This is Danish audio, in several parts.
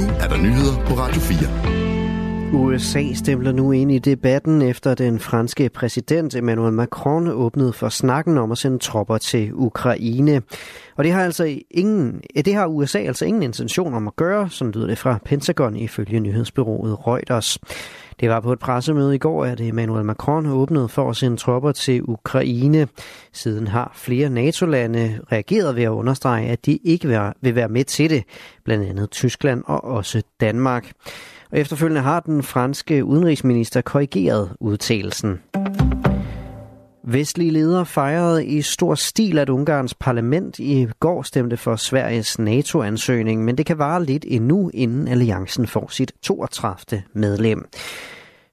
Nu er der nyheder på Radio 4. USA stempler nu ind i debatten efter den franske præsident Emmanuel Macron åbnede for snakken om at sende tropper til Ukraine. Og det har altså ingen, eh, det har USA altså ingen intention om at gøre, som lyder det fra Pentagon ifølge nyhedsbyrået Reuters. Det var på et pressemøde i går, at Emmanuel Macron åbnede for at sende tropper til Ukraine. Siden har flere NATO-lande reageret ved at understrege, at de ikke vil være med til det, blandt andet Tyskland og også Danmark. Og efterfølgende har den franske udenrigsminister korrigeret udtalelsen. Vestlige ledere fejrede i stor stil, at Ungarns parlament i går stemte for Sveriges NATO-ansøgning, men det kan vare lidt endnu, inden alliancen får sit 32. medlem.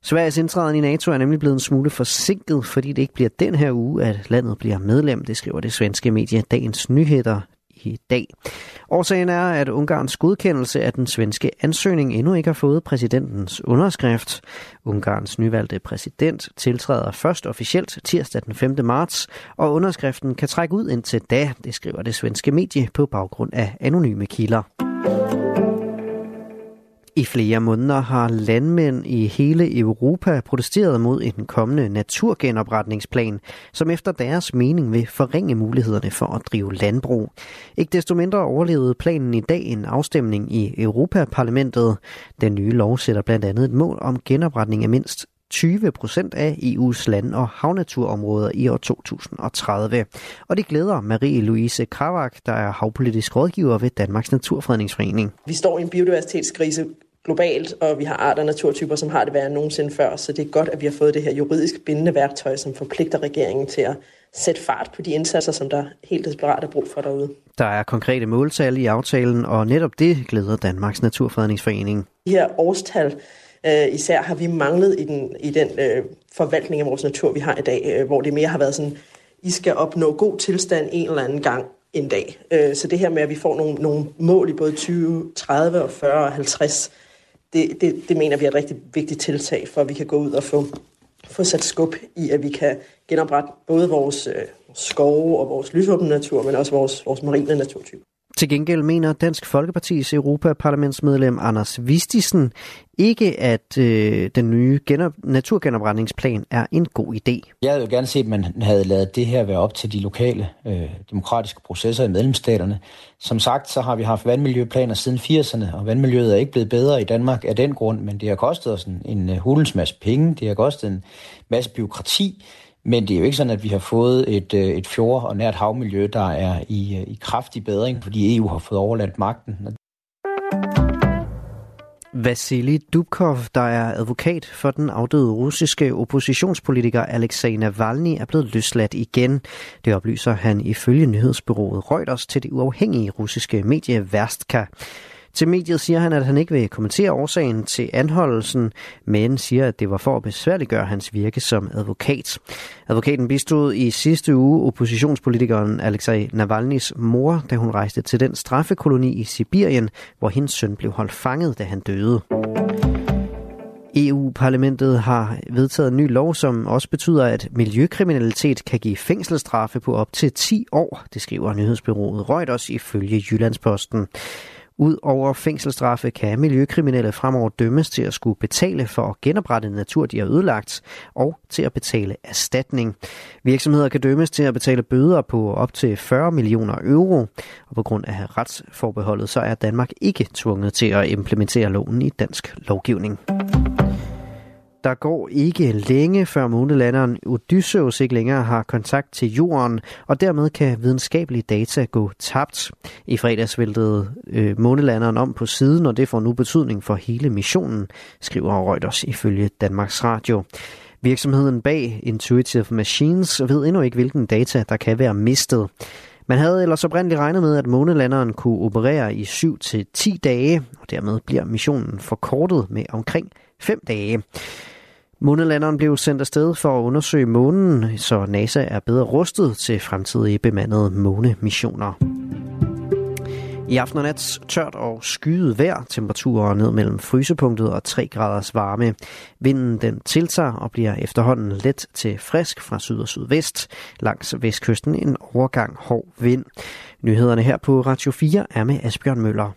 Sveriges indtræden i NATO er nemlig blevet en smule forsinket, fordi det ikke bliver den her uge, at landet bliver medlem, det skriver det svenske medie Dagens Nyheder i dag. Årsagen er, at Ungarns godkendelse af den svenske ansøgning endnu ikke har fået præsidentens underskrift. Ungarns nyvalgte præsident tiltræder først officielt tirsdag den 5. marts, og underskriften kan trække ud indtil da, det skriver det svenske medie på baggrund af anonyme kilder. I flere måneder har landmænd i hele Europa protesteret mod en kommende naturgenopretningsplan, som efter deres mening vil forringe mulighederne for at drive landbrug. Ikke desto mindre overlevede planen i dag en afstemning i Europaparlamentet. Den nye lov sætter blandt andet et mål om genopretning af mindst 20 procent af EU's land- og havnaturområder i år 2030. Og det glæder Marie-Louise Kravak, der er havpolitisk rådgiver ved Danmarks Naturfredningsforening. Vi står i en biodiversitetskrise globalt, og vi har arter og naturtyper, som har det værre end nogensinde før. Så det er godt, at vi har fået det her juridisk bindende værktøj, som forpligter regeringen til at sætte fart på de indsatser, som der helt desperat er brug for derude. Der er konkrete måltal i aftalen, og netop det glæder Danmarks Naturfredningsforening. De her årstal øh, især har vi manglet i den, i den øh, forvaltning af vores natur, vi har i dag, øh, hvor det mere har været sådan, I skal opnå god tilstand en eller anden gang en dag. Øh, så det her med, at vi får nogle, nogle mål i både 20, 30 og 40 og 50, det, det, det mener vi er et rigtig vigtigt tiltag, for at vi kan gå ud og få, få sat skub i, at vi kan genoprette både vores øh, skove og vores lysåbne natur, men også vores, vores marine naturtyper. Til gengæld mener Dansk Folkepartis Europaparlamentsmedlem Anders Vistisen ikke, at øh, den nye genop- naturgenopretningsplan er en god idé. Jeg havde jo gerne set, at man havde lavet det her være op til de lokale øh, demokratiske processer i medlemsstaterne. Som sagt, så har vi haft vandmiljøplaner siden 80'erne, og vandmiljøet er ikke blevet bedre i Danmark af den grund, men det har kostet os en, en øh, hulens masse penge, det har kostet en masse byråkrati, men det er jo ikke sådan, at vi har fået et, øh, et fjord- og nært havmiljø, der er i, øh, i kraftig bedring, fordi EU har fået overladt magten. Vasili Dubkov, der er advokat for den afdøde russiske oppositionspolitiker Alexei Navalny, er blevet løsladt igen. Det oplyser han ifølge nyhedsbyrået Reuters til det uafhængige russiske medie Verstka. Til mediet siger han, at han ikke vil kommentere årsagen til anholdelsen, men siger, at det var for at besværliggøre hans virke som advokat. Advokaten bistod i sidste uge oppositionspolitikeren Alexei Navalny's mor, da hun rejste til den straffekoloni i Sibirien, hvor hendes søn blev holdt fanget, da han døde. EU-parlamentet har vedtaget en ny lov, som også betyder, at miljøkriminalitet kan give fængselsstraffe på op til 10 år, det skriver nyhedsbyrået Reuters ifølge Jyllandsposten. Ud over fængselsstraffe kan miljøkriminelle fremover dømmes til at skulle betale for at genoprette natur, de har ødelagt, og til at betale erstatning. Virksomheder kan dømmes til at betale bøder på op til 40 millioner euro, og på grund af retsforbeholdet så er Danmark ikke tvunget til at implementere loven i dansk lovgivning. Der går ikke længe, før månelanderen Odysseus ikke længere har kontakt til jorden, og dermed kan videnskabelige data gå tabt. I fredags væltede øh, månelanderen om på siden, og det får nu betydning for hele missionen, skriver Reuters ifølge Danmarks Radio. Virksomheden bag Intuitive Machines ved endnu ikke, hvilken data der kan være mistet. Man havde ellers oprindeligt regnet med, at månelanderen kunne operere i 7-10 dage, og dermed bliver missionen forkortet med omkring 5 dage. Månelanderen blev sendt afsted for at undersøge månen, så NASA er bedre rustet til fremtidige bemandede månemissioner. I aften og nat tørt og skyet vejr, temperaturer ned mellem frysepunktet og 3 graders varme. Vinden den tiltager og bliver efterhånden let til frisk fra syd og sydvest. Langs vestkysten en overgang hård vind. Nyhederne her på Radio 4 er med Asbjørn Møller.